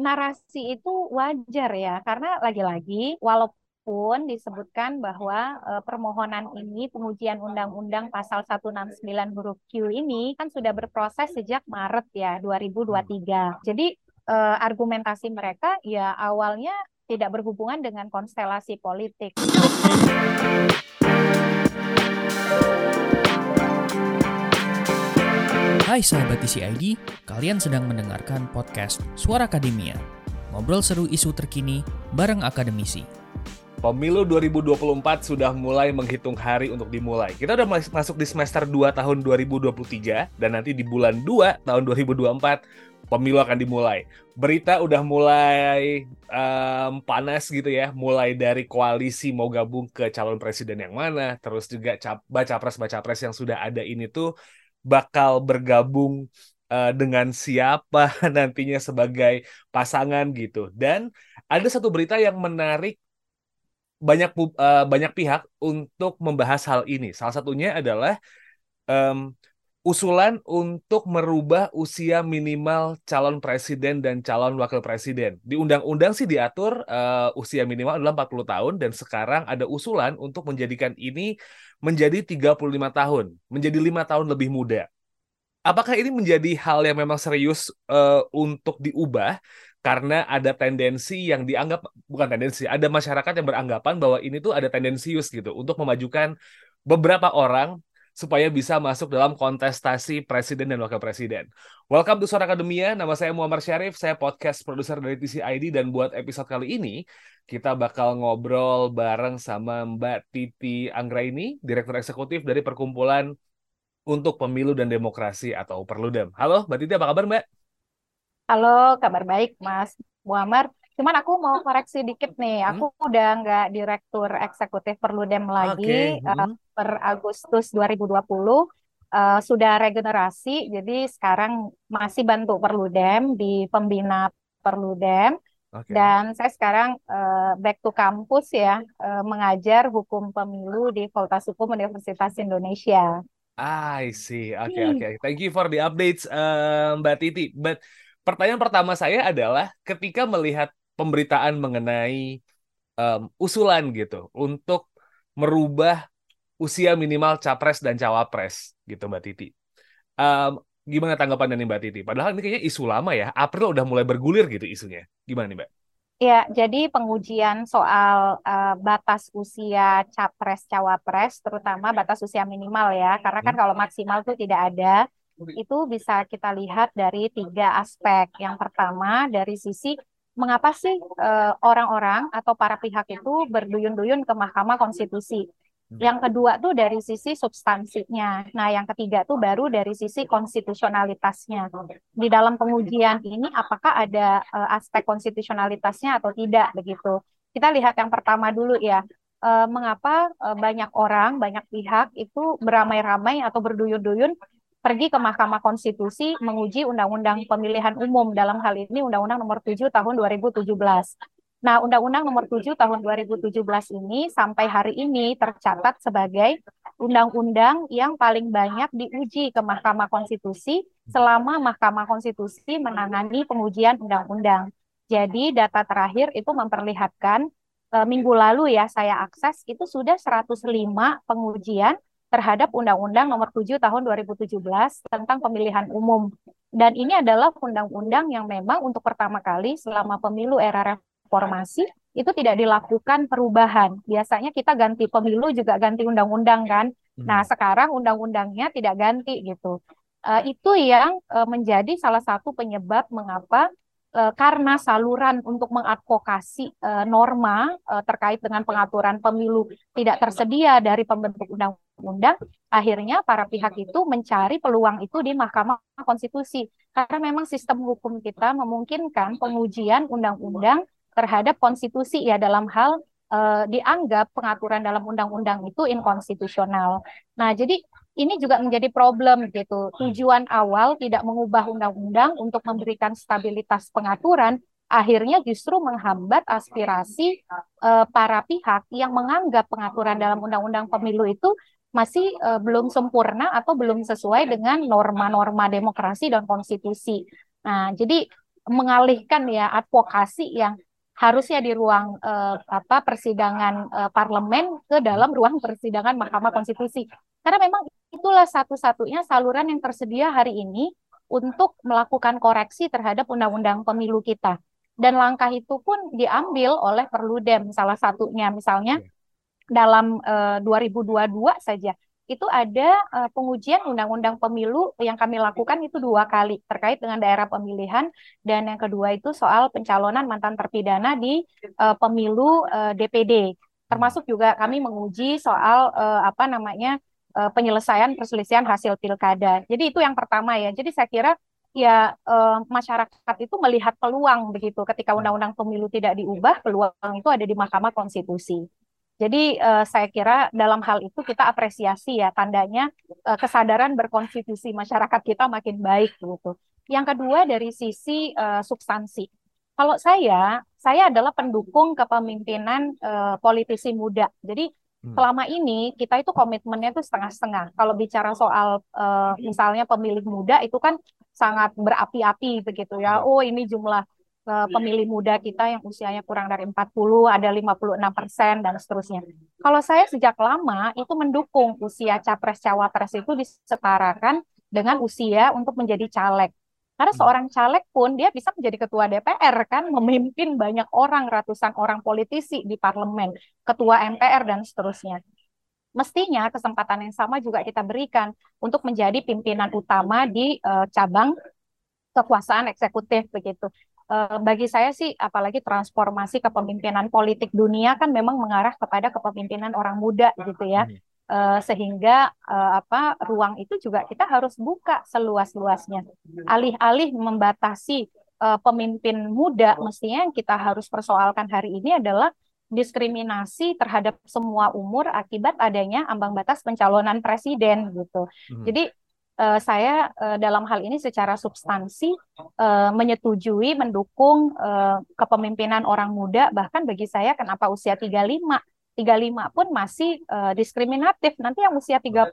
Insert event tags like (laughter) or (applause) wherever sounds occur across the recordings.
narasi itu wajar ya, karena lagi-lagi walaupun disebutkan bahwa uh, permohonan ini pengujian undang-undang pasal 169 huruf Q ini kan sudah berproses sejak Maret ya 2023. Jadi uh, argumentasi mereka ya awalnya tidak berhubungan dengan konstelasi politik. (laughs) Hai sahabat TCID, kalian sedang mendengarkan podcast Suara Akademia. Ngobrol seru isu terkini bareng akademisi. Pemilu 2024 sudah mulai menghitung hari untuk dimulai. Kita udah masuk di semester 2 tahun 2023 dan nanti di bulan 2 tahun 2024 pemilu akan dimulai. Berita udah mulai um, panas gitu ya, mulai dari koalisi mau gabung ke calon presiden yang mana, terus juga baca pres-baca pres yang sudah ada ini tuh bakal bergabung uh, dengan siapa (laughs) nantinya sebagai pasangan gitu. Dan ada satu berita yang menarik banyak uh, banyak pihak untuk membahas hal ini. Salah satunya adalah um, usulan untuk merubah usia minimal calon presiden dan calon wakil presiden. Di undang-undang sih diatur uh, usia minimal adalah 40 tahun dan sekarang ada usulan untuk menjadikan ini menjadi 35 tahun, menjadi lima tahun lebih muda. Apakah ini menjadi hal yang memang serius uh, untuk diubah? Karena ada tendensi yang dianggap bukan tendensi, ada masyarakat yang beranggapan bahwa ini tuh ada tendensius gitu untuk memajukan beberapa orang supaya bisa masuk dalam kontestasi presiden dan wakil presiden. Welcome to Suara Akademia, nama saya Muhammad Syarif, saya podcast produser dari TCID dan buat episode kali ini kita bakal ngobrol bareng sama Mbak Titi Anggraini, Direktur Eksekutif dari Perkumpulan untuk Pemilu dan Demokrasi atau Perludem. Halo Mbak Titi, apa kabar Mbak? Halo, kabar baik Mas Muhammad. Cuman aku mau koreksi dikit nih, aku hmm? udah nggak Direktur Eksekutif Perludem lagi okay. hmm. uh, per Agustus 2020. Uh, sudah regenerasi, jadi sekarang masih bantu Perludem di pembina Perludem Okay. Dan saya sekarang uh, back to kampus ya, uh, mengajar hukum pemilu di Fakultas Hukum Universitas Indonesia. I see. Oke, okay, oke. Okay. Thank you for the updates, uh, Mbak Titi. But pertanyaan pertama saya adalah ketika melihat pemberitaan mengenai um, usulan gitu untuk merubah usia minimal capres dan cawapres gitu, Mbak Titi. Um, Gimana tanggapan dari Mbak Titi? Padahal ini kayaknya isu lama ya. April udah mulai bergulir gitu isunya. Gimana nih Mbak? Ya, jadi pengujian soal uh, batas usia capres cawapres, terutama batas usia minimal ya, karena kan hmm. kalau maksimal itu tidak ada, itu bisa kita lihat dari tiga aspek. Yang pertama dari sisi mengapa sih eh, orang-orang uh, atau para pihak itu berduyun-duyun ke Mahkamah Konstitusi? Yang kedua tuh dari sisi substansinya. Nah, yang ketiga tuh baru dari sisi konstitusionalitasnya. Di dalam pengujian ini apakah ada uh, aspek konstitusionalitasnya atau tidak begitu. Kita lihat yang pertama dulu ya. Uh, mengapa uh, banyak orang, banyak pihak itu beramai-ramai atau berduyun-duyun pergi ke Mahkamah Konstitusi menguji Undang-Undang Pemilihan Umum dalam hal ini Undang-Undang Nomor 7 Tahun 2017. Nah, Undang-Undang Nomor 7 Tahun 2017 ini sampai hari ini tercatat sebagai undang-undang yang paling banyak diuji ke Mahkamah Konstitusi selama Mahkamah Konstitusi menangani pengujian undang-undang. Jadi data terakhir itu memperlihatkan e, minggu lalu ya saya akses itu sudah 105 pengujian terhadap Undang-Undang Nomor 7 Tahun 2017 tentang pemilihan umum. Dan ini adalah undang-undang yang memang untuk pertama kali selama pemilu era reformasi itu tidak dilakukan perubahan. Biasanya kita ganti pemilu juga ganti undang-undang kan. Hmm. Nah, sekarang undang-undangnya tidak ganti gitu. Uh, itu yang uh, menjadi salah satu penyebab mengapa karena saluran untuk mengadvokasi uh, norma uh, terkait dengan pengaturan pemilu tidak tersedia dari pembentuk undang-undang, akhirnya para pihak itu mencari peluang itu di Mahkamah Konstitusi karena memang sistem hukum kita memungkinkan pengujian undang-undang terhadap konstitusi ya dalam hal dianggap pengaturan dalam undang-undang itu inkonstitusional. Nah, jadi ini juga menjadi problem gitu. Tujuan awal tidak mengubah undang-undang untuk memberikan stabilitas pengaturan akhirnya justru menghambat aspirasi uh, para pihak yang menganggap pengaturan dalam undang-undang pemilu itu masih uh, belum sempurna atau belum sesuai dengan norma-norma demokrasi dan konstitusi. Nah, jadi mengalihkan ya advokasi yang harusnya di ruang uh, apa persidangan parlemen ke dalam ruang persidangan Mahkamah Konstitusi. Karena memang itulah satu-satunya saluran yang tersedia hari ini untuk melakukan koreksi terhadap undang-undang pemilu kita. Dan langkah itu pun diambil oleh Perludem salah satunya. Misalnya dalam uh, 2022 saja itu ada uh, pengujian undang-undang pemilu yang kami lakukan itu dua kali terkait dengan daerah pemilihan. Dan yang kedua itu soal pencalonan mantan terpidana di uh, pemilu uh, DPD termasuk juga kami menguji soal uh, apa namanya uh, penyelesaian perselisihan hasil pilkada jadi itu yang pertama ya jadi saya kira ya uh, masyarakat itu melihat peluang begitu ketika undang-undang pemilu tidak diubah peluang itu ada di Mahkamah Konstitusi jadi uh, saya kira dalam hal itu kita apresiasi ya tandanya uh, kesadaran berkonstitusi masyarakat kita makin baik gitu. Yang kedua dari sisi uh, substansi. Kalau saya, saya adalah pendukung kepemimpinan uh, politisi muda. Jadi. Selama ini kita itu komitmennya itu setengah-setengah. Kalau bicara soal uh, misalnya pemilih muda itu kan sangat berapi-api begitu ya. Oh ini jumlah pemilih muda kita yang usianya kurang dari 40, ada 56 persen, dan seterusnya. Kalau saya sejak lama itu mendukung usia capres-cawapres itu disetarakan dengan usia untuk menjadi caleg. Karena hmm. seorang caleg pun dia bisa menjadi ketua DPR kan, memimpin banyak orang, ratusan orang politisi di parlemen, ketua MPR dan seterusnya. Mestinya kesempatan yang sama juga kita berikan untuk menjadi pimpinan utama di uh, cabang kekuasaan eksekutif begitu. Eh, bagi saya sih apalagi transformasi kepemimpinan politik dunia kan memang mengarah kepada kepemimpinan orang muda gitu ya. Uh, sehingga uh, apa ruang itu juga kita harus buka seluas-luasnya. Alih-alih membatasi uh, pemimpin muda, mestinya yang kita harus persoalkan hari ini adalah diskriminasi terhadap semua umur akibat adanya ambang batas pencalonan presiden gitu. Hmm. Jadi uh, saya uh, dalam hal ini secara substansi uh, menyetujui mendukung uh, kepemimpinan orang muda bahkan bagi saya kenapa usia 35 35 pun masih uh, diskriminatif. Nanti yang usia 30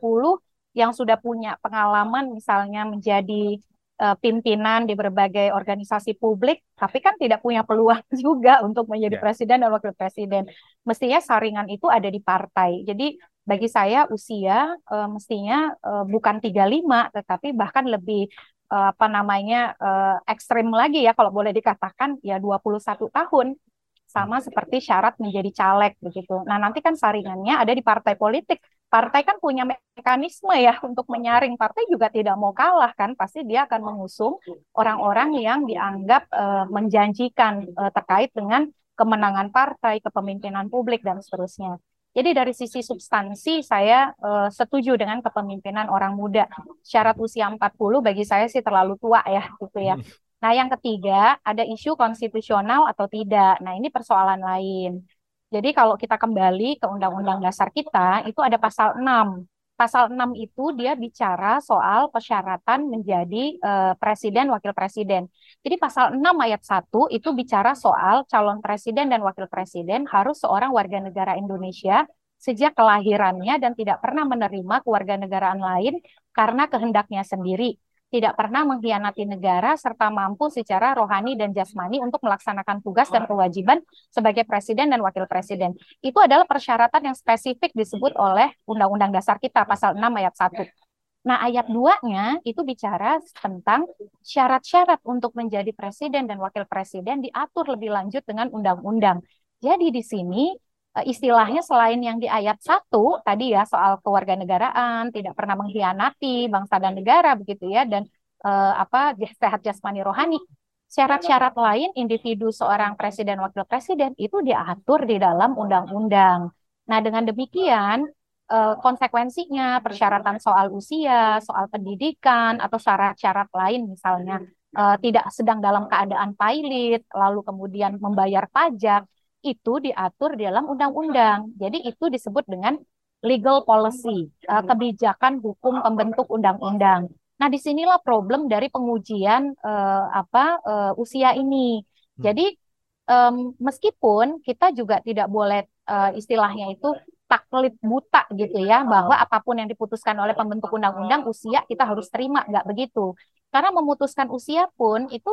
yang sudah punya pengalaman misalnya menjadi uh, pimpinan di berbagai organisasi publik tapi kan tidak punya peluang (laughs) juga untuk menjadi yeah. presiden dan wakil presiden. Mestinya saringan itu ada di partai. Jadi bagi saya usia uh, mestinya uh, bukan 35 tetapi bahkan lebih uh, apa namanya uh, ekstrim lagi ya kalau boleh dikatakan ya 21 tahun sama seperti syarat menjadi caleg begitu. Nah, nanti kan saringannya ada di partai politik. Partai kan punya mekanisme ya untuk menyaring. Partai juga tidak mau kalah kan, pasti dia akan mengusung orang-orang yang dianggap uh, menjanjikan uh, terkait dengan kemenangan partai, kepemimpinan publik dan seterusnya. Jadi dari sisi substansi saya uh, setuju dengan kepemimpinan orang muda. Syarat usia 40 bagi saya sih terlalu tua ya gitu ya. Nah, yang ketiga ada isu konstitusional atau tidak. Nah, ini persoalan lain. Jadi kalau kita kembali ke Undang-Undang Dasar kita, itu ada pasal 6 pasal 6 itu dia bicara soal persyaratan menjadi uh, presiden wakil presiden. Jadi pasal 6 ayat 1 itu bicara soal calon presiden dan wakil presiden harus seorang warga negara Indonesia sejak kelahirannya dan tidak pernah menerima kewarganegaraan lain karena kehendaknya sendiri tidak pernah mengkhianati negara serta mampu secara rohani dan jasmani untuk melaksanakan tugas dan kewajiban sebagai presiden dan wakil presiden. Itu adalah persyaratan yang spesifik disebut oleh Undang-Undang Dasar kita pasal 6 ayat 1. Nah, ayat 2-nya itu bicara tentang syarat-syarat untuk menjadi presiden dan wakil presiden diatur lebih lanjut dengan undang-undang. Jadi di sini istilahnya selain yang di ayat 1 tadi ya soal kewarganegaraan, tidak pernah mengkhianati bangsa dan negara begitu ya dan eh, apa sehat jasmani rohani. Syarat-syarat lain individu seorang presiden wakil presiden itu diatur di dalam undang-undang. Nah, dengan demikian uh, konsekuensinya, persyaratan soal usia, soal pendidikan, atau syarat-syarat lain misalnya uh, tidak sedang dalam keadaan pilot, lalu kemudian membayar pajak, itu diatur di dalam undang-undang. Jadi itu disebut dengan legal policy, uh, kebijakan hukum pembentuk undang-undang. Nah, di sinilah problem dari pengujian uh, apa uh, usia ini. Hmm. Jadi um, meskipun kita juga tidak boleh uh, istilahnya itu taklid buta gitu ya bahwa apa pun yang diputuskan oleh pembentuk undang-undang usia kita harus terima nggak begitu karena memutuskan usia pun itu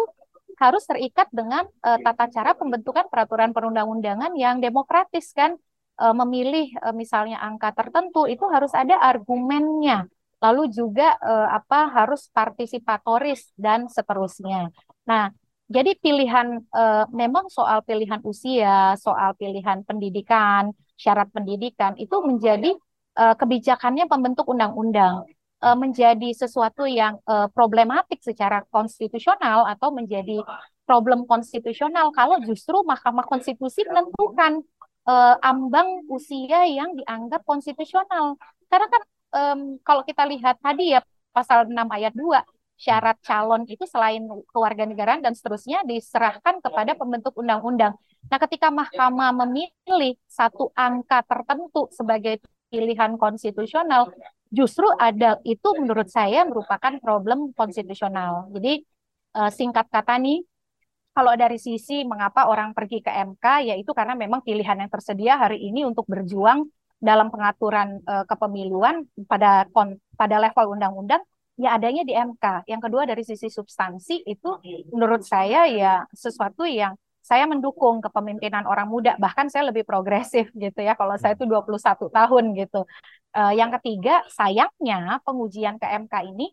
harus terikat dengan uh, tata cara pembentukan peraturan perundang-undangan yang demokratis kan? Uh, memilih uh, misalnya angka tertentu itu harus ada argumennya. Lalu juga uh, apa harus partisipatoris dan seterusnya. Nah, jadi pilihan uh, memang soal pilihan usia, soal pilihan pendidikan, syarat pendidikan itu menjadi uh, kebijakannya pembentuk undang-undang uh, menjadi sesuatu yang uh, problematik secara konstitusional atau menjadi problem konstitusional kalau justru Mahkamah Konstitusi menentukan uh, ambang usia yang dianggap konstitusional. Karena kan um, kalau kita lihat tadi ya pasal 6 ayat 2 syarat calon itu selain kewarganegaraan dan seterusnya diserahkan kepada pembentuk undang-undang. Nah, ketika mahkamah memilih satu angka tertentu sebagai pilihan konstitusional, justru ada itu menurut saya merupakan problem konstitusional. Jadi eh, singkat kata nih, kalau dari sisi mengapa orang pergi ke MK, yaitu karena memang pilihan yang tersedia hari ini untuk berjuang dalam pengaturan uh, kepemiluan pada pada level undang-undang ya adanya di MK. Yang kedua dari sisi substansi itu menurut saya ya sesuatu yang saya mendukung kepemimpinan orang muda, bahkan saya lebih progresif (laughs) gitu ya. Kalau saya itu 21 tahun gitu. Uh, yang ketiga, sayangnya pengujian ke MK ini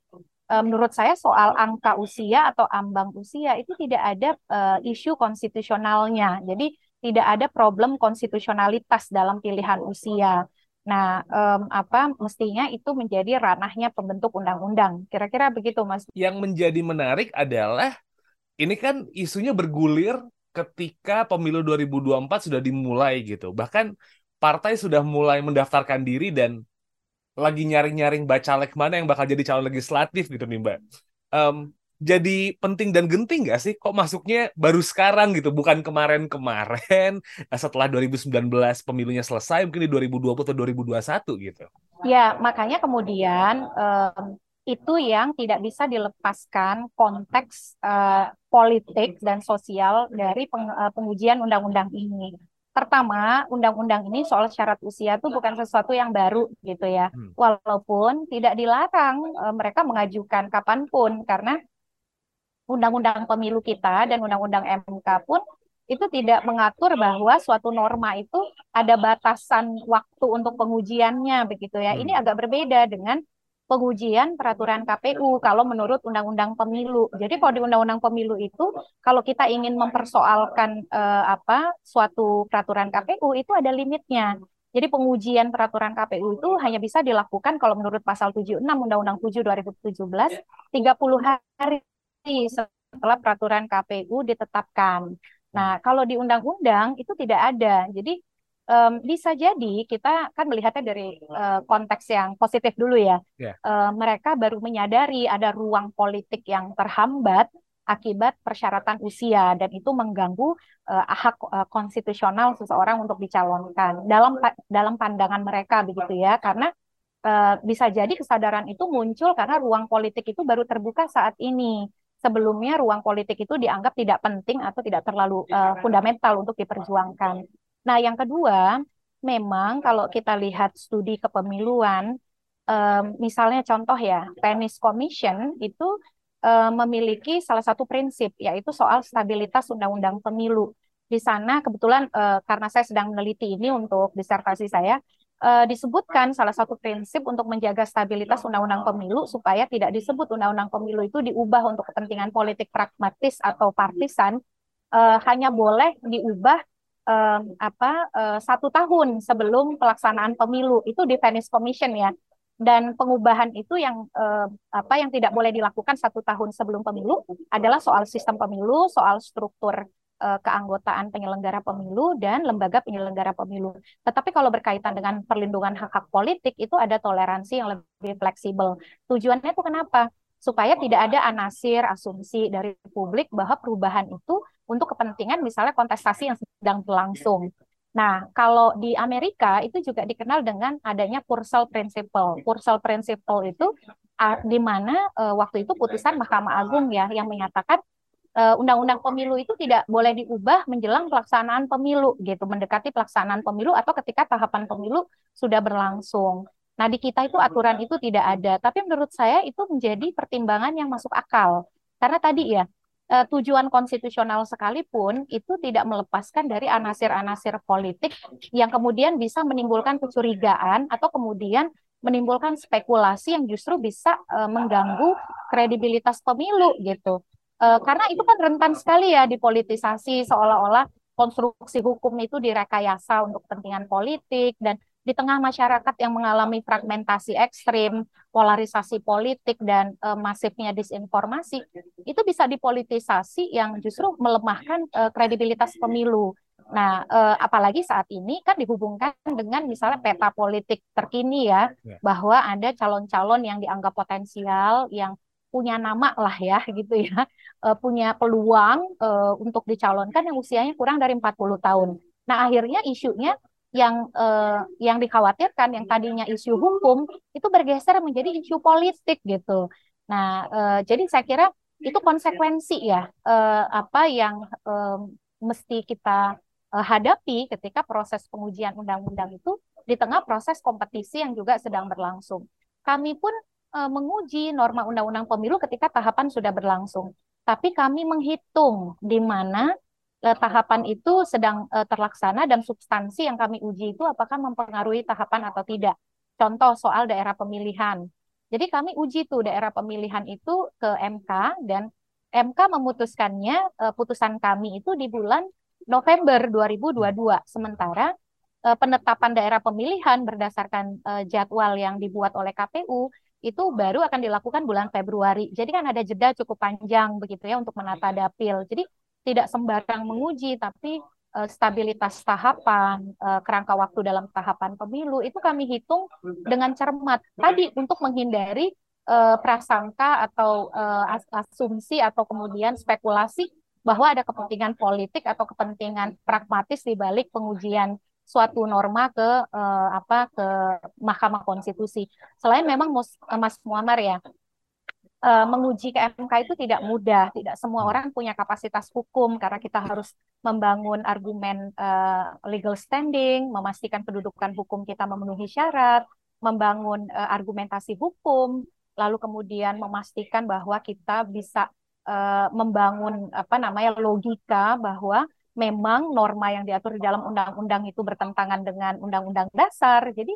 uh, menurut saya soal angka usia atau ambang usia itu tidak ada uh, isu konstitusionalnya. Jadi tidak ada problem konstitusionalitas dalam pilihan usia. Nah, um, apa mestinya itu menjadi ranahnya pembentuk undang-undang. Kira-kira begitu, Mas. Yang menjadi menarik adalah ini kan isunya bergulir ketika pemilu 2024 sudah dimulai gitu. Bahkan partai sudah mulai mendaftarkan diri dan lagi nyaring-nyaring bacalek mana yang bakal jadi calon legislatif gitu nih, Mbak. Um, jadi penting dan genting gak sih? Kok masuknya baru sekarang gitu, bukan kemarin-kemarin eh, (laughs) setelah 2019 pemilunya selesai, mungkin di 2020 atau 2021 gitu. Ya, makanya kemudian um, itu yang tidak bisa dilepaskan konteks uh, politik dan sosial dari peng, uh, pengujian undang-undang ini. Pertama, undang-undang ini soal syarat usia itu bukan sesuatu yang baru gitu ya. Hmm. Walaupun tidak dilarang uh, mereka mengajukan kapan pun karena undang-undang pemilu kita dan undang-undang MK pun itu tidak mengatur bahwa suatu norma itu ada batasan waktu untuk pengujiannya begitu ya. Ini hmm. agak berbeda dengan pengujian peraturan KPU kalau menurut undang-undang pemilu. Jadi kalau di undang-undang pemilu itu kalau kita ingin mempersoalkan eh, apa suatu peraturan KPU itu ada limitnya. Jadi pengujian peraturan KPU itu hanya bisa dilakukan kalau menurut pasal 76 Undang-Undang 7 2017 30 hari setelah peraturan KPU ditetapkan. Nah, kalau di undang-undang itu tidak ada. Jadi um, bisa jadi kita kan melihatnya dari uh, konteks yang positif dulu ya. Yeah. Ya. Uh, mereka baru menyadari ada ruang politik yang terhambat akibat persyaratan usia dan itu mengganggu uh, hak uh, konstitusional seseorang untuk dicalonkan dalam dalam pandangan mereka begitu ya karena uh, bisa jadi kesadaran itu muncul karena ruang politik itu baru terbuka saat ini sebelumnya ruang politik itu dianggap tidak penting atau tidak terlalu uh, fundamental untuk diperjuangkan. Nah, yang kedua, memang kalau kita lihat studi kepemiluan, um, misalnya contoh ya, Penis Commission itu um, memiliki salah satu prinsip, yaitu soal stabilitas undang-undang pemilu. Di sana kebetulan uh, karena saya sedang meneliti ini untuk disertasi saya, uh, disebutkan salah satu prinsip untuk menjaga stabilitas undang-undang pemilu supaya tidak disebut undang-undang pemilu itu diubah untuk kepentingan politik pragmatis atau partisan uh, hanya boleh diubah uh, apa uh, satu tahun sebelum pelaksanaan pemilu itu di Venice Commission ya dan pengubahan itu yang uh, apa yang tidak boleh dilakukan satu tahun sebelum pemilu adalah soal sistem pemilu soal struktur keanggotaan penyelenggara pemilu dan lembaga penyelenggara pemilu. Tetapi kalau berkaitan dengan perlindungan hak-hak politik itu ada toleransi yang lebih fleksibel. Tujuannya itu kenapa? Supaya tidak ada anasir, asumsi dari publik bahwa perubahan itu untuk kepentingan misalnya kontestasi yang sedang berlangsung. Nah, kalau di Amerika itu juga dikenal dengan adanya Purcell Principle. Purcell Principle itu di mana uh, waktu itu putusan Mahkamah Agung ya yang menyatakan Eh, undang-undang pemilu itu tidak boleh diubah menjelang pelaksanaan pemilu gitu, mendekati pelaksanaan pemilu atau ketika tahapan pemilu sudah berlangsung. Nah, di kita itu aturan itu tidak ada, tapi menurut saya itu menjadi pertimbangan yang masuk akal. Karena tadi ya, uh, tujuan konstitusional sekalipun itu tidak melepaskan dari anasir-anasir politik yang kemudian bisa menimbulkan kecurigaan atau kemudian menimbulkan spekulasi yang justru bisa uh, mengganggu kredibilitas pemilu gitu. Uh, karena itu kan rentan sekali ya dipolitisasi seolah-olah konstruksi hukum itu direkayasa untuk kepentingan politik dan di tengah masyarakat yang mengalami fragmentasi ekstrim, polarisasi politik dan e, masifnya disinformasi, itu bisa dipolitisasi yang justru melemahkan e, kredibilitas pemilu. Nah, e, apalagi saat ini kan dihubungkan dengan misalnya peta politik terkini ya, ya. bahwa ada calon-calon yang dianggap potensial, yang punya nama lah ya gitu ya, e, punya peluang e, untuk dicalonkan yang usianya kurang dari 40 tahun. Nah, akhirnya isunya yang uh, yang dikhawatirkan yang tadinya isu hukum itu bergeser menjadi isu politik gitu. Nah, uh, jadi saya kira itu konsekuensi ya uh, apa yang uh, mesti kita uh, hadapi ketika proses pengujian undang-undang itu di tengah proses kompetisi yang juga sedang berlangsung. Kami pun uh, menguji norma undang-undang pemilu ketika tahapan sudah berlangsung. Tapi kami menghitung di mana eh, tahapan itu sedang eh, terlaksana dan substansi yang kami uji itu apakah mempengaruhi tahapan atau tidak. Contoh soal daerah pemilihan. Jadi kami uji tuh daerah pemilihan itu ke MK dan MK memutuskannya eh, putusan kami itu di bulan November 2022. Sementara eh, penetapan daerah pemilihan berdasarkan eh, jadwal yang dibuat oleh KPU itu baru akan dilakukan bulan Februari. Jadi kan ada jeda cukup panjang begitu ya untuk menata dapil. Jadi tidak sembarang menguji, tapi uh, stabilitas tahapan, uh, kerangka waktu dalam tahapan pemilu itu kami hitung dengan cermat tadi untuk menghindari uh, prasangka atau uh, asumsi atau kemudian spekulasi bahwa ada kepentingan politik atau kepentingan pragmatis di balik pengujian suatu norma ke uh, apa ke Mahkamah Konstitusi. Selain memang Mas Muammar ya, uh, menguji ke MK itu tidak mudah. Tidak semua hmm. orang punya kapasitas hukum karena kita harus membangun argumen uh, legal standing, memastikan kedudukan hukum kita memenuhi syarat, membangun uh, argumentasi hukum, lalu kemudian memastikan bahwa kita bisa uh, membangun apa namanya logika bahwa memang norma yang diatur di dalam undang-undang itu bertentangan dengan undang-undang dasar. Jadi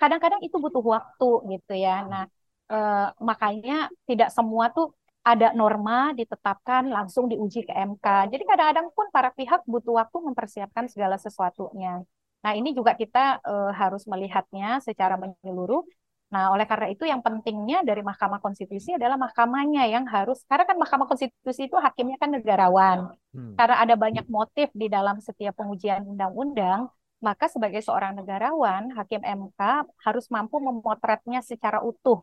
kadang-kadang itu butuh waktu gitu ya. Nah, Uh, makanya tidak semua tuh ada norma ditetapkan langsung diuji ke MK. Jadi kadang-kadang pun para pihak butuh waktu mempersiapkan segala sesuatunya. Nah ini juga kita uh, harus melihatnya secara menyeluruh. Nah oleh karena itu yang pentingnya dari Mahkamah Konstitusi adalah mahkamahnya yang harus karena kan Mahkamah Konstitusi itu hakimnya kan negarawan. Hmm. Karena ada banyak motif di dalam setiap pengujian undang-undang, maka sebagai seorang negarawan, hakim MK harus mampu memotretnya secara utuh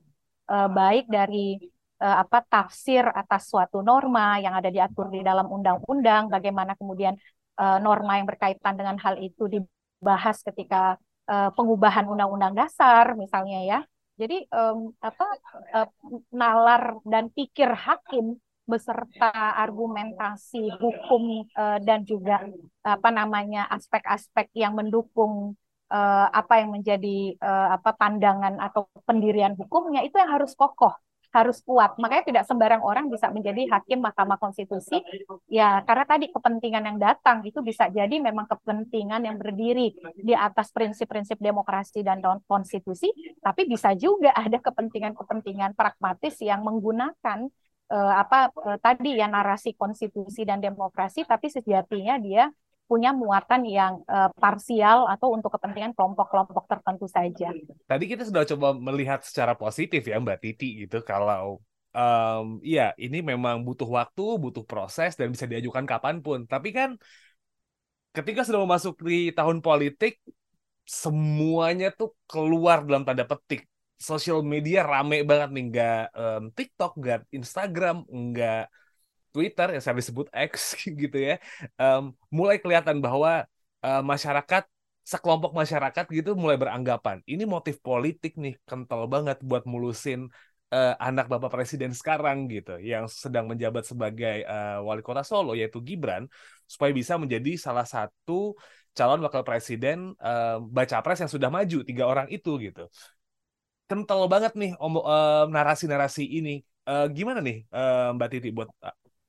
uh, baik dari uh, apa tafsir atas suatu norma yang ada diatur di dalam undang-undang, bagaimana kemudian uh, norma yang berkaitan dengan hal itu dibahas ketika uh, pengubahan undang-undang dasar misalnya ya. Jadi um, apa uh, nalar dan pikir hakim beserta argumentasi hukum uh, dan juga apa namanya aspek-aspek yang mendukung uh, apa yang menjadi uh, apa pandangan atau pendirian hukumnya itu yang harus kokoh harus kuat. Makanya tidak sembarang orang bisa menjadi hakim Mahkamah Konstitusi. Ya, karena tadi kepentingan yang datang itu bisa jadi memang kepentingan yang berdiri di atas prinsip-prinsip demokrasi dan konstitusi, tapi bisa juga ada kepentingan-kepentingan pragmatis yang menggunakan uh, apa uh, tadi ya narasi konstitusi dan demokrasi, tapi sejatinya dia punya muatan yang uh, parsial atau untuk kepentingan kelompok-kelompok tertentu saja. Tadi kita sudah coba melihat secara positif ya Mbak Titi gitu kalau um, ya ini memang butuh waktu, butuh proses dan bisa diajukan kapan pun. Tapi kan ketika sudah memasuki tahun politik semuanya tuh keluar dalam tanda petik. Sosial media rame banget nih, nggak um, TikTok, nggak Instagram, nggak Twitter yang saya disebut X (laughs) gitu ya, um, mulai kelihatan bahwa uh, masyarakat sekelompok masyarakat gitu mulai beranggapan ini motif politik nih kental banget buat mulusin uh, anak bapak presiden sekarang gitu. Yang sedang menjabat sebagai uh, wali kota Solo yaitu Gibran supaya bisa menjadi salah satu calon wakil presiden uh, baca pres yang sudah maju tiga orang itu gitu. Kental banget nih narasi narasi-narasi ini. Uh, gimana nih uh, Mbak Titi buat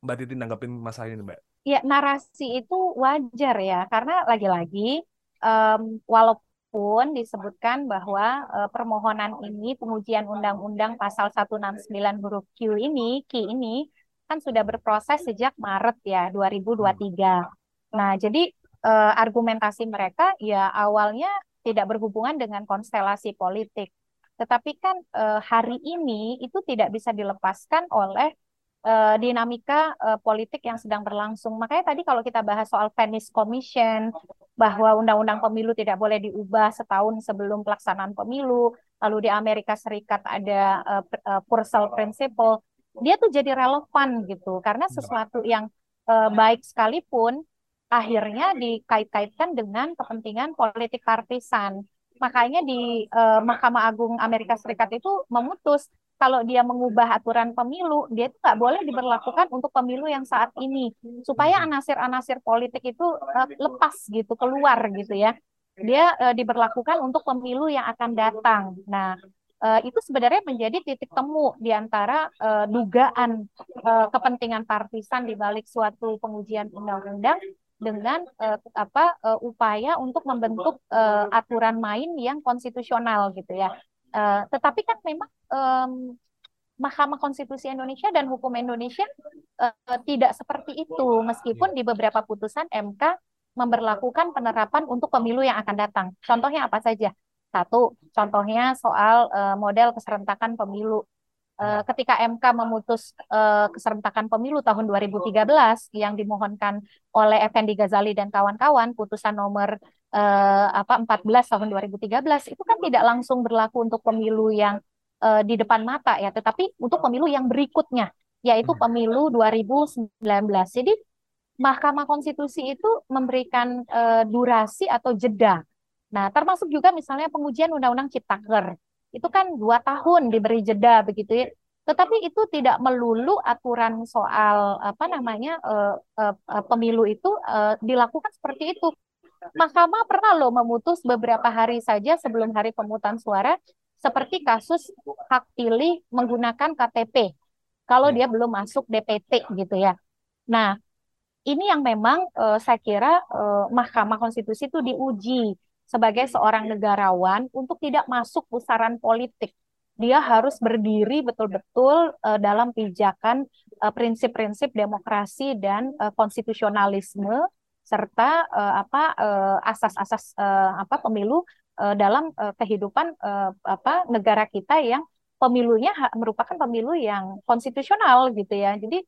Mbak Titi nanggapin masalah ini, Mbak? Ya, narasi itu wajar ya, karena lagi-lagi um, walaupun disebutkan bahwa uh, permohonan ini pengujian undang-undang pasal 169 huruf Q ini, Q ini kan sudah berproses sejak Maret ya 2023. Nah, jadi uh, argumentasi mereka ya awalnya tidak berhubungan dengan konstelasi politik. Tetapi kan uh, hari ini itu tidak bisa dilepaskan oleh uh, dinamika uh, politik yang sedang berlangsung. Makanya tadi kalau kita bahas soal Venice Commission, bahwa undang-undang pemilu tidak boleh diubah setahun sebelum pelaksanaan pemilu, lalu di Amerika Serikat ada uh, uh, Purcell Principle, dia tuh jadi relevan gitu, karena sesuatu yang uh, baik sekalipun akhirnya dikait-kaitkan dengan kepentingan politik partisan. Makanya di uh, Mahkamah Agung Amerika Serikat itu memutus kalau dia mengubah aturan pemilu, dia itu nggak boleh diberlakukan untuk pemilu yang saat ini, supaya hmm. anasir-anasir politik itu uh, lepas gitu, keluar gitu ya. Dia uh, diberlakukan untuk pemilu yang akan datang. Nah, uh, itu sebenarnya menjadi titik temu di antara uh, dugaan uh, kepentingan partisan di balik suatu pengujian undang-undang dengan uh, apa uh, upaya untuk membentuk uh, aturan main yang konstitusional gitu ya. Uh, tetapi kan memang um, Mahkamah Konstitusi Indonesia dan hukum Indonesia uh, tidak seperti itu, meskipun di beberapa putusan MK memberlakukan penerapan untuk pemilu yang akan datang. Contohnya apa saja? Satu, contohnya soal uh, model keserentakan pemilu. Uh, ketika MK memutus uh, keserentakan pemilu tahun 2013 yang dimohonkan oleh Effendi Ghazali dan kawan-kawan, putusan nomor uh, apa 14 tahun 2013 itu kan tidak langsung berlaku untuk pemilu yang uh, di depan mata ya, tetapi untuk pemilu yang berikutnya, yaitu hmm. pemilu 2019. Jadi Mahkamah Konstitusi itu memberikan uh, durasi atau jeda. Nah, termasuk juga misalnya pengujian Undang-Undang Ciptaker. Itu kan dua tahun diberi jeda begitu ya. Tetapi itu tidak melulu aturan soal apa namanya uh, uh, pemilu itu uh, dilakukan seperti itu. Mahkamah pernah loh memutus beberapa hari saja sebelum hari pemungutan suara seperti kasus hak pilih menggunakan KTP kalau ya. dia belum masuk DPT gitu ya. Nah, ini yang memang uh, saya kira uh, Mahkamah Konstitusi itu diuji sebagai seorang negarawan untuk tidak masuk pusaran politik. Dia harus berdiri betul-betul uh, dalam pijakan prinsip-prinsip uh, demokrasi dan uh, konstitusionalisme serta uh, apa asas-asas uh, apa pemilu uh, dalam uh, kehidupan uh, apa negara kita yang pemilunya merupakan pemilu yang konstitusional gitu ya. Jadi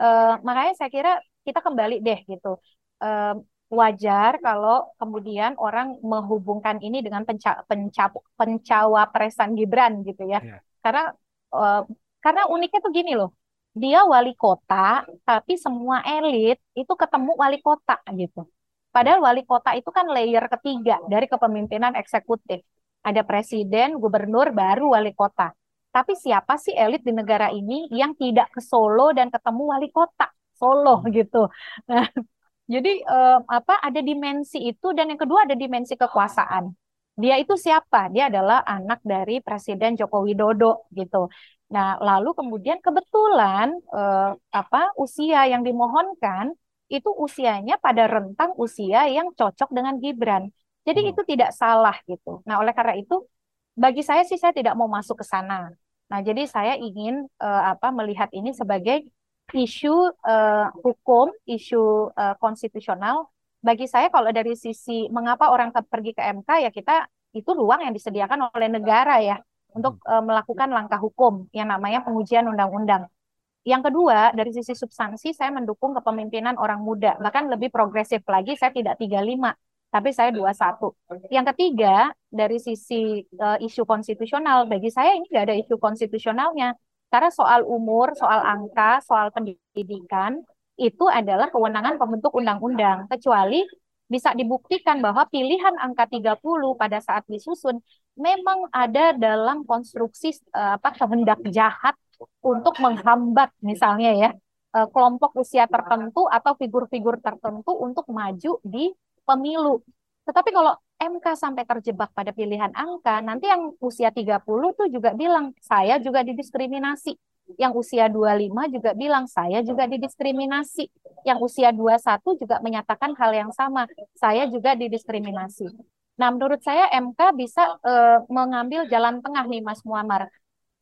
uh, makanya saya kira kita kembali deh gitu. Uh, wajar kalau kemudian orang menghubungkan ini dengan penca penca pencawapresan Gibran gitu ya. Yeah. Karena uh, karena uniknya tuh gini loh. Dia wali kota, tapi semua elit itu ketemu wali kota gitu. Padahal wali kota itu kan layer ketiga dari kepemimpinan eksekutif. Ada presiden, gubernur, baru wali kota. Tapi siapa sih elit di negara ini yang tidak ke Solo dan ketemu wali kota Solo hmm. gitu. Nah, jadi eh, apa ada dimensi itu dan yang kedua ada dimensi kekuasaan. Dia itu siapa? Dia adalah anak dari Presiden Joko Widodo gitu. Nah, lalu kemudian kebetulan eh, apa usia yang dimohonkan itu usianya pada rentang usia yang cocok dengan Gibran. Jadi hmm. itu tidak salah gitu. Nah, oleh karena itu bagi saya sih saya tidak mau masuk ke sana. Nah, jadi saya ingin uh, apa melihat ini sebagai isu uh, hukum, isu uh, konstitusional. Bagi saya kalau dari sisi mengapa orang pergi ke MK ya kita itu ruang yang disediakan oleh negara ya untuk uh, melakukan langkah hukum yang namanya pengujian undang-undang. Yang kedua, dari sisi substansi saya mendukung kepemimpinan orang muda. Bahkan lebih progresif lagi, saya tidak 35, tapi saya 21. Yang ketiga, dari sisi uh, isu konstitusional, bagi saya ini nggak ada isu konstitusionalnya. Karena soal umur, soal angka, soal pendidikan, itu adalah kewenangan pembentuk undang-undang. Kecuali bisa dibuktikan bahwa pilihan angka 30 pada saat disusun memang ada dalam konstruksi uh, apa kehendak jahat untuk menghambat misalnya ya eh, kelompok usia tertentu atau figur-figur tertentu untuk maju di pemilu. Tetapi kalau MK sampai terjebak pada pilihan angka, nanti yang usia 30 tuh juga bilang, saya juga didiskriminasi. Yang usia 25 juga bilang saya juga didiskriminasi. Yang usia 21 juga menyatakan hal yang sama. Saya juga didiskriminasi. Nah, menurut saya MK bisa uh, mengambil jalan tengah nih Mas Muammar.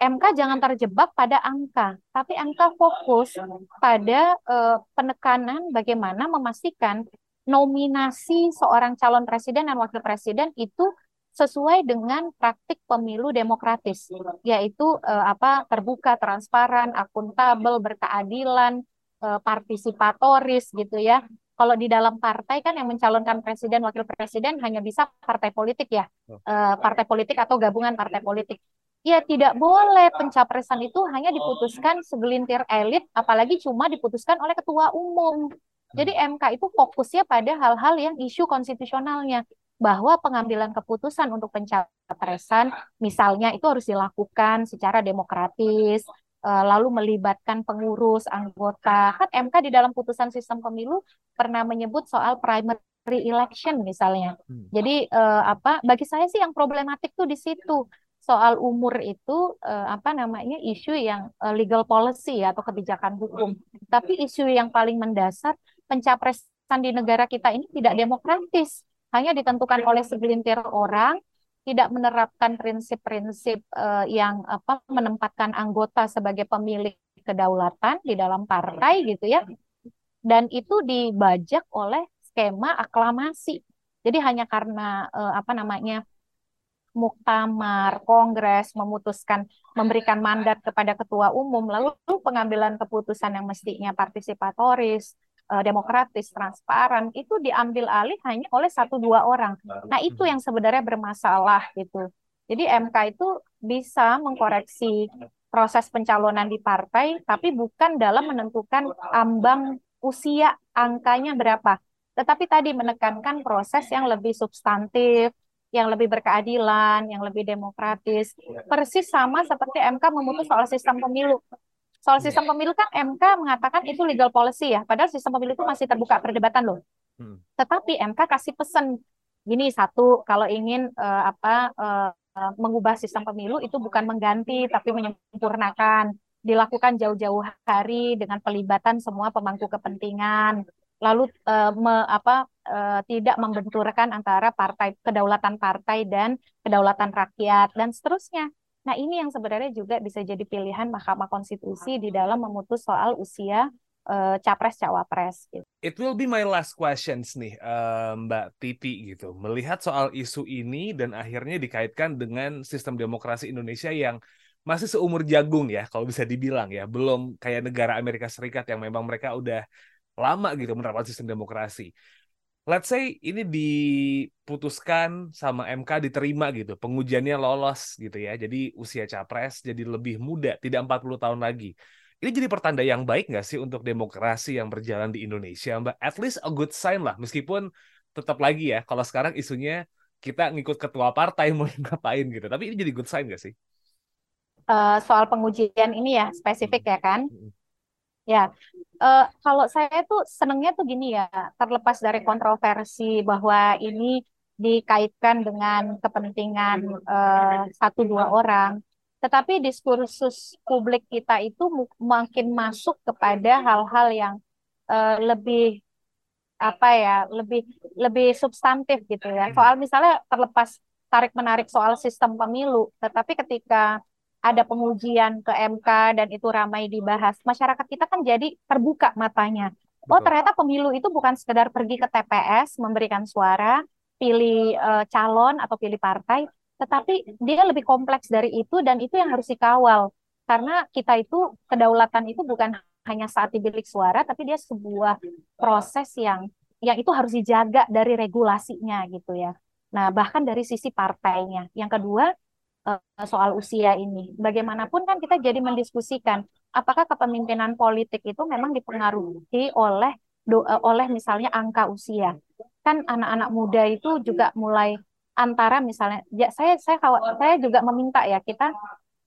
MK jangan terjebak pada angka, tapi MK fokus pada uh, penekanan bagaimana memastikan nominasi seorang calon presiden dan wakil presiden itu sesuai dengan praktik pemilu demokratis, yaitu eh, apa terbuka, transparan, akuntabel, berkeadilan, eh, partisipatoris gitu ya. Kalau di dalam partai kan yang mencalonkan presiden, wakil presiden hanya bisa partai politik ya, eh, partai politik atau gabungan partai politik. Ya tidak boleh pencapresan itu hanya diputuskan segelintir elit, apalagi cuma diputuskan oleh ketua umum. Jadi MK itu fokusnya pada hal-hal yang isu konstitusionalnya bahwa pengambilan keputusan untuk pencapresan misalnya itu harus dilakukan secara demokratis eh, lalu melibatkan pengurus anggota. Kan MK di dalam putusan sistem pemilu pernah menyebut soal primary election misalnya. Hmm. jadi eh, apa bagi saya sih yang problematik tuh di situ. Soal umur itu eh, apa namanya isu yang legal policy atau kebijakan hukum. Tapi isu yang paling mendasar pencapresan di negara kita ini tidak demokratis hanya ditentukan oleh segelintir orang, tidak menerapkan prinsip-prinsip uh, yang apa menempatkan anggota sebagai pemilik kedaulatan di dalam partai gitu ya. Dan itu dibajak oleh skema aklamasi. Jadi hanya karena uh, apa namanya muktamar, kongres memutuskan memberikan mandat kepada ketua umum, lalu pengambilan keputusan yang mestinya partisipatoris, uh, demokratis, transparan itu diambil alih hanya oleh satu dua orang. Nah itu yang sebenarnya bermasalah gitu. Jadi MK itu bisa mengkoreksi proses pencalonan di partai, tapi bukan dalam menentukan ambang usia angkanya berapa, tetapi tadi menekankan proses yang lebih substantif, yang lebih berkeadilan, yang lebih demokratis. Persis sama seperti MK memutus soal sistem pemilu. Soal iya. sistem pemilu kan MK mengatakan itu legal policy ya, padahal sistem pemilu itu masih terbuka perdebatan loh. Hmm. Tetapi MK kasih pesan gini satu, kalau ingin uh, apa uh, mengubah sistem pemilu itu bukan mengganti tapi menyempurnakan, dilakukan jauh-jauh hari dengan pelibatan semua pemangku kepentingan, lalu uh, me, apa uh, tidak membenturkan antara partai kedaulatan partai dan kedaulatan rakyat dan seterusnya. Nah, ini yang sebenarnya juga bisa jadi pilihan Mahkamah Konstitusi di dalam memutus soal usia uh, capres cawapres. Gitu. It will be my last questions nih, uh, Mbak Titi gitu. Melihat soal isu ini dan akhirnya dikaitkan dengan sistem demokrasi Indonesia yang masih seumur jagung ya, kalau bisa dibilang ya, belum kayak negara Amerika Serikat yang memang mereka udah lama gitu menerapkan sistem demokrasi let's say ini diputuskan sama MK diterima gitu, pengujiannya lolos gitu ya. Jadi usia capres jadi lebih muda, tidak 40 tahun lagi. Ini jadi pertanda yang baik nggak sih untuk demokrasi yang berjalan di Indonesia, Mbak? At least a good sign lah, meskipun tetap lagi ya, kalau sekarang isunya kita ngikut ketua partai (laughs) mau ngapain gitu. Tapi ini jadi good sign nggak sih? Uh, soal pengujian ini ya, spesifik ya kan? Ya, uh, kalau saya tuh senengnya tuh gini ya, terlepas dari kontroversi bahwa ini dikaitkan dengan kepentingan uh, satu dua orang, tetapi diskursus publik kita itu makin masuk kepada hal-hal yang uh, lebih apa ya, lebih lebih substantif gitu ya. Soal misalnya terlepas tarik menarik soal sistem pemilu, tetapi ketika ada pengujian ke MK dan itu ramai dibahas, masyarakat kita kan jadi terbuka matanya. Oh, ternyata pemilu itu bukan sekedar pergi ke TPS memberikan suara, pilih uh, calon atau pilih partai, tetapi dia lebih kompleks dari itu dan itu yang harus dikawal. Karena kita itu kedaulatan itu bukan hanya saat di bilik suara, tapi dia sebuah proses yang yang itu harus dijaga dari regulasinya gitu ya. Nah, bahkan dari sisi partainya. Yang kedua, uh, soal usia ini. Bagaimanapun kan kita jadi mendiskusikan apakah kepemimpinan politik itu memang dipengaruhi oleh do, uh, oleh misalnya angka usia. Kan anak-anak muda itu juga mulai antara misalnya ya saya saya saya juga meminta ya kita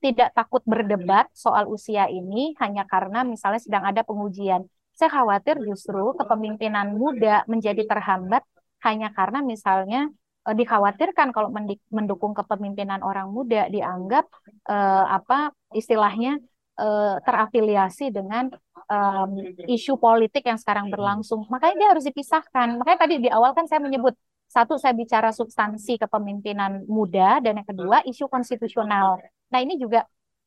tidak takut berdebat soal usia ini hanya karena misalnya sedang ada pengujian. Saya khawatir justru kepemimpinan muda menjadi terhambat hanya karena misalnya uh, dikhawatirkan kalau mendukung kepemimpinan orang muda dianggap uh, apa istilahnya uh, terafiliasi dengan um, isu politik yang sekarang berlangsung. Makanya dia harus dipisahkan. Makanya tadi di awal kan saya menyebut satu saya bicara substansi kepemimpinan muda dan yang kedua isu konstitusional. Nah ini juga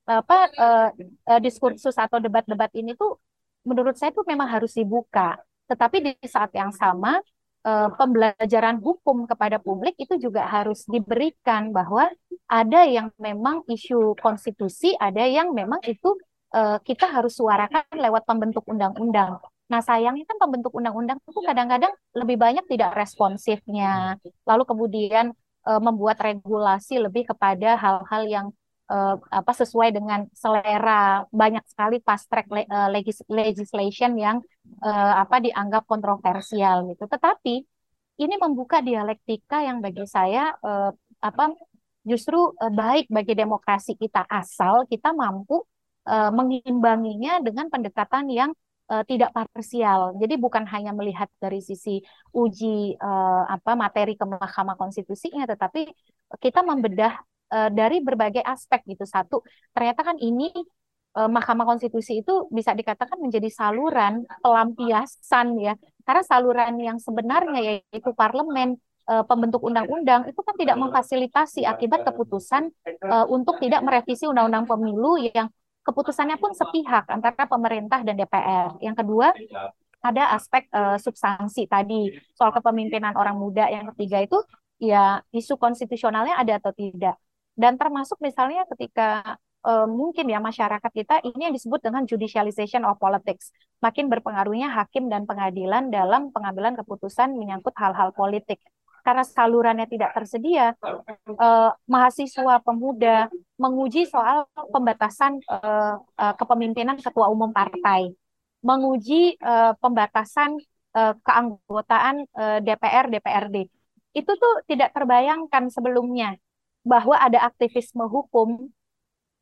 apa uh, uh, diskursus atau debat-debat ini tuh menurut saya tuh memang harus dibuka. Tetapi di saat yang sama uh, pembelajaran hukum kepada publik itu juga harus diberikan bahwa ada yang memang isu konstitusi, ada yang memang itu uh, kita harus suarakan lewat pembentuk undang-undang. Nah, sayangnya kan pembentuk undang-undang itu kadang-kadang lebih banyak tidak responsifnya. Lalu kemudian uh, membuat regulasi lebih kepada hal-hal yang uh, apa sesuai dengan selera banyak sekali fast track uh, legis legislation yang uh, apa dianggap kontroversial gitu. Tetapi ini membuka dialektika yang bagi saya uh, apa justru uh, baik bagi demokrasi kita asal kita mampu uh, mengimbanginya dengan pendekatan yang tidak parsial. Jadi bukan hanya melihat dari sisi uji uh, apa materi ke Mahkamah Konstitusinya, tetapi kita membedah uh, dari berbagai aspek gitu. Satu, ternyata kan ini uh, Mahkamah Konstitusi itu bisa dikatakan menjadi saluran pelampiasan ya. Karena saluran yang sebenarnya yaitu parlemen pembentuk undang-undang itu kan tidak memfasilitasi akibat keputusan uh, untuk tidak merevisi undang-undang pemilu yang keputusannya pun sepihak antara pemerintah dan DPR. Yang kedua, ada aspek uh, substansi tadi soal kepemimpinan orang muda. Yang ketiga itu ya isu konstitusionalnya ada atau tidak. Dan termasuk misalnya ketika uh, mungkin ya masyarakat kita ini yang disebut dengan judicialization of politics. Makin berpengaruhnya hakim dan pengadilan dalam pengambilan keputusan menyangkut hal-hal politik karena salurannya tidak tersedia, eh, mahasiswa pemuda menguji soal pembatasan eh, eh, kepemimpinan ketua umum partai, menguji eh, pembatasan eh, keanggotaan eh, DPR DPRD. Itu tuh tidak terbayangkan sebelumnya bahwa ada aktivisme hukum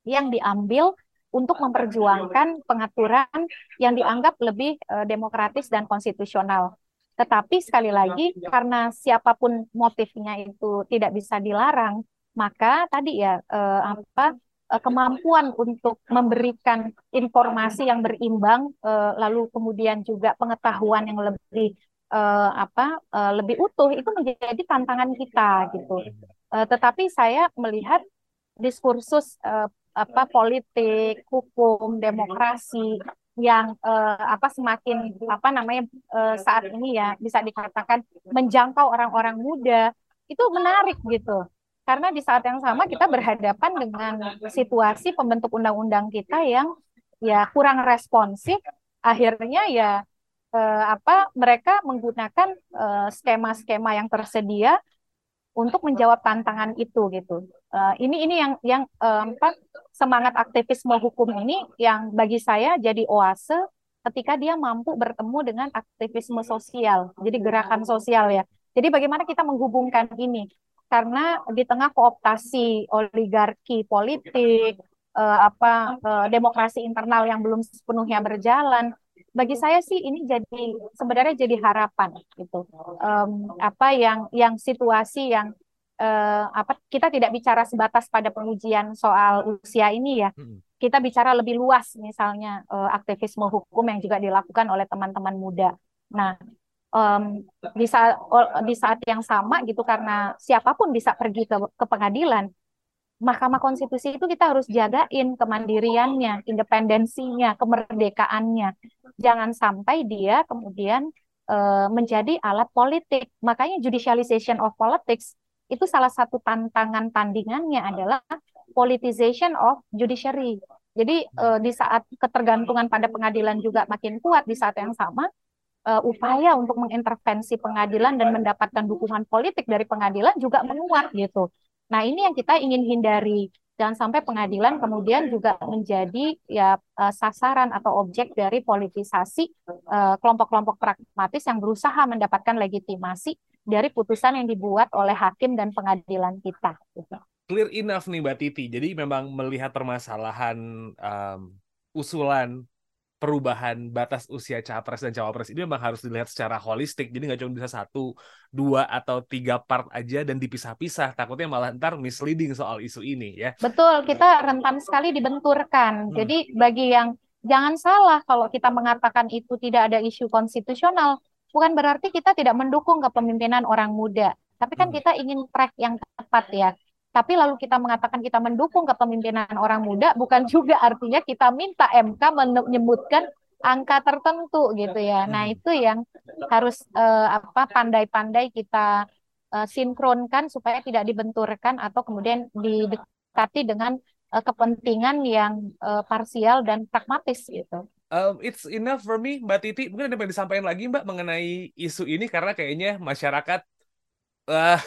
yang diambil untuk memperjuangkan pengaturan yang dianggap lebih uh, demokratis dan konstitusional. Tetapi sekali lagi karena siapa pun motifnya itu tidak bisa dilarang, maka tadi ya eh, apa eh, kemampuan untuk memberikan informasi yang berimbang, eh, lalu kemudian juga pengetahuan yang lebih eh, apa eh, lebih utuh itu menjadi tantangan kita gitu. Eh, tetapi saya melihat diskursus eh, apa politik, hukum, demokrasi yang uh, apa semakin apa namanya uh, saat ini ya bisa dikatakan menjangkau orang-orang muda itu menarik gitu. Karena di saat yang sama kita berhadapan dengan situasi pembentuk undang-undang kita yang ya kurang responsif. Akhirnya ya uh, apa mereka menggunakan skema-skema uh, yang tersedia untuk menjawab tantangan itu gitu. Uh, ini ini yang yang apa, semangat aktivisme hukum ini yang bagi saya jadi oase ketika dia mampu bertemu dengan aktivisme sosial, jadi gerakan sosial ya. Jadi bagaimana kita menghubungkan ini? Karena di tengah kooptasi oligarki politik, uh, apa uh, demokrasi internal yang belum sepenuhnya berjalan, bagi saya sih ini jadi sebenarnya jadi harapan gitu. Um, apa yang yang situasi yang uh, apa kita tidak bicara sebatas pada pengujian soal usia ini ya. Kita bicara lebih luas misalnya uh, aktivisme hukum yang juga dilakukan oleh teman-teman muda. Nah um, di saat di saat yang sama gitu karena siapa pun bisa pergi ke ke pengadilan Mahkamah Konstitusi itu kita harus jagain kemandiriannya, independensinya, kemerdekaannya. Jangan sampai dia kemudian uh, menjadi alat politik. Makanya judicialization of politics itu salah satu tantangan tandingannya adalah politicization of judiciary. Jadi uh, di saat ketergantungan pada pengadilan juga makin kuat di saat yang sama uh, upaya untuk mengintervensi pengadilan dan mendapatkan dukungan politik dari pengadilan juga menguat gitu. Nah, ini yang kita ingin hindari. Jangan sampai pengadilan kemudian juga menjadi ya uh, sasaran atau objek dari politisasi eh, kelompok-kelompok pragmatis yang berusaha mendapatkan legitimasi dari putusan yang dibuat oleh hakim dan pengadilan kita. Clear enough nih Mbak Titi. Jadi memang melihat permasalahan um, usulan perubahan batas usia capres dan cawapres ini memang harus dilihat secara holistik. Jadi nggak cuma bisa satu, dua atau tiga part aja dan dipisah-pisah. Takutnya malah ntar misleading soal isu ini ya. Betul, kita rentan sekali dibenturkan. Hmm. Jadi bagi yang jangan salah kalau kita mengatakan itu tidak ada isu konstitusional, bukan berarti kita tidak mendukung kepemimpinan orang muda. Tapi kan hmm. kita ingin track yang tepat ya tapi lalu kita mengatakan kita mendukung kepemimpinan orang muda bukan (laughs) juga artinya kita minta MK menyebutkan angka tertentu gitu ya. Nah, hmm. itu yang harus uh, apa pandai-pandai kita uh, sinkronkan supaya tidak dibenturkan atau kemudian didekati dengan uh, kepentingan yang uh, parsial dan pragmatis gitu. Um, it's enough for me, Mbak Titi. Mungkin ada yang disampaikan lagi, Mbak, mengenai isu ini karena kayaknya masyarakat uh,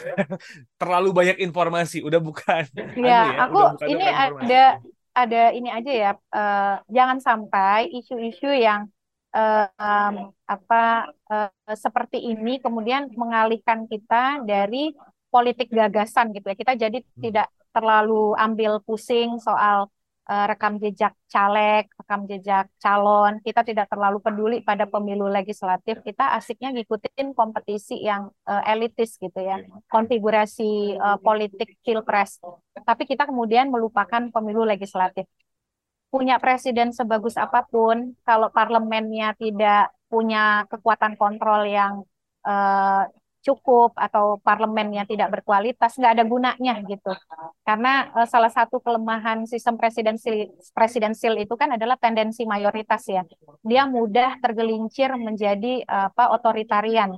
terlalu banyak informasi udah bukan. (laughs) Ya, ya aku bukan ini ada ada ini aja ya uh, jangan sampai isu-isu yang uh, um, apa uh, seperti ini kemudian mengalihkan kita dari politik gagasan gitu ya. Kita jadi hmm. tidak terlalu ambil pusing soal uh, rekam jejak caleg, rekam jejak calon. Kita tidak terlalu peduli pada pemilu legislatif. Kita asiknya ngikutin kompetisi yang uh, elitis gitu ya, konfigurasi uh, politik pilpres. Tapi kita kemudian melupakan pemilu legislatif. Punya presiden sebagus apa pun, kalau parlemennya tidak punya kekuatan kontrol yang uh, cukup atau parlemennya tidak berkualitas nggak ada gunanya gitu karena uh, salah satu kelemahan sistem presidensil presidensil itu kan adalah tendensi mayoritas ya dia mudah tergelincir menjadi uh, apa otoritarian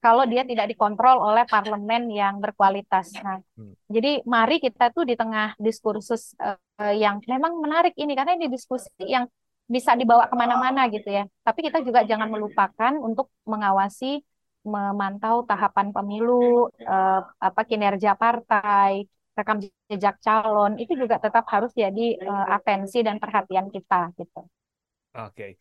kalau dia tidak dikontrol oleh parlemen yang berkualitas. Nah, hmm. jadi mari kita tuh di tengah diskursus uh, yang memang menarik ini karena ini diskusi yang bisa dibawa ke mana-mana gitu ya. Tapi kita juga jangan melupakan untuk mengawasi memantau tahapan pemilu, eh, apa kinerja partai, rekam jejak calon itu juga tetap harus jadi eh, atensi dan perhatian kita gitu. Oke. Okay.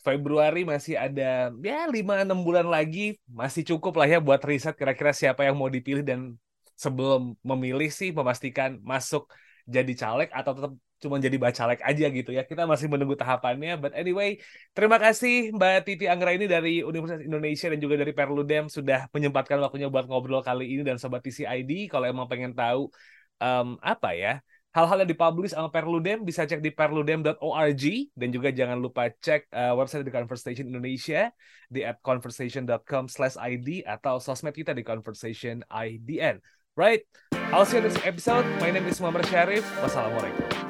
Februari masih ada ya 5 6 bulan lagi, masih cukup lah ya buat riset kira-kira siapa yang mau dipilih dan sebelum memilih sih memastikan masuk jadi caleg atau tetap cuma jadi bacalek aja gitu ya. Kita masih menunggu tahapannya. But anyway, terima kasih Mbak Titi Anggra ini dari Universitas Indonesia dan juga dari Perludem sudah menyempatkan waktunya buat ngobrol kali ini dan Sobat TCID. Kalau emang pengen tahu um, apa ya, hal-hal yang dipublish sama Perludem bisa cek di perludem.org dan juga jangan lupa cek uh, website di Conversation Indonesia di at conversation.com/id atau sosmed kita di conversation IDN. Right, I'll see you in this episode. My name is Muhammad Syarif. Wassalamualaikum.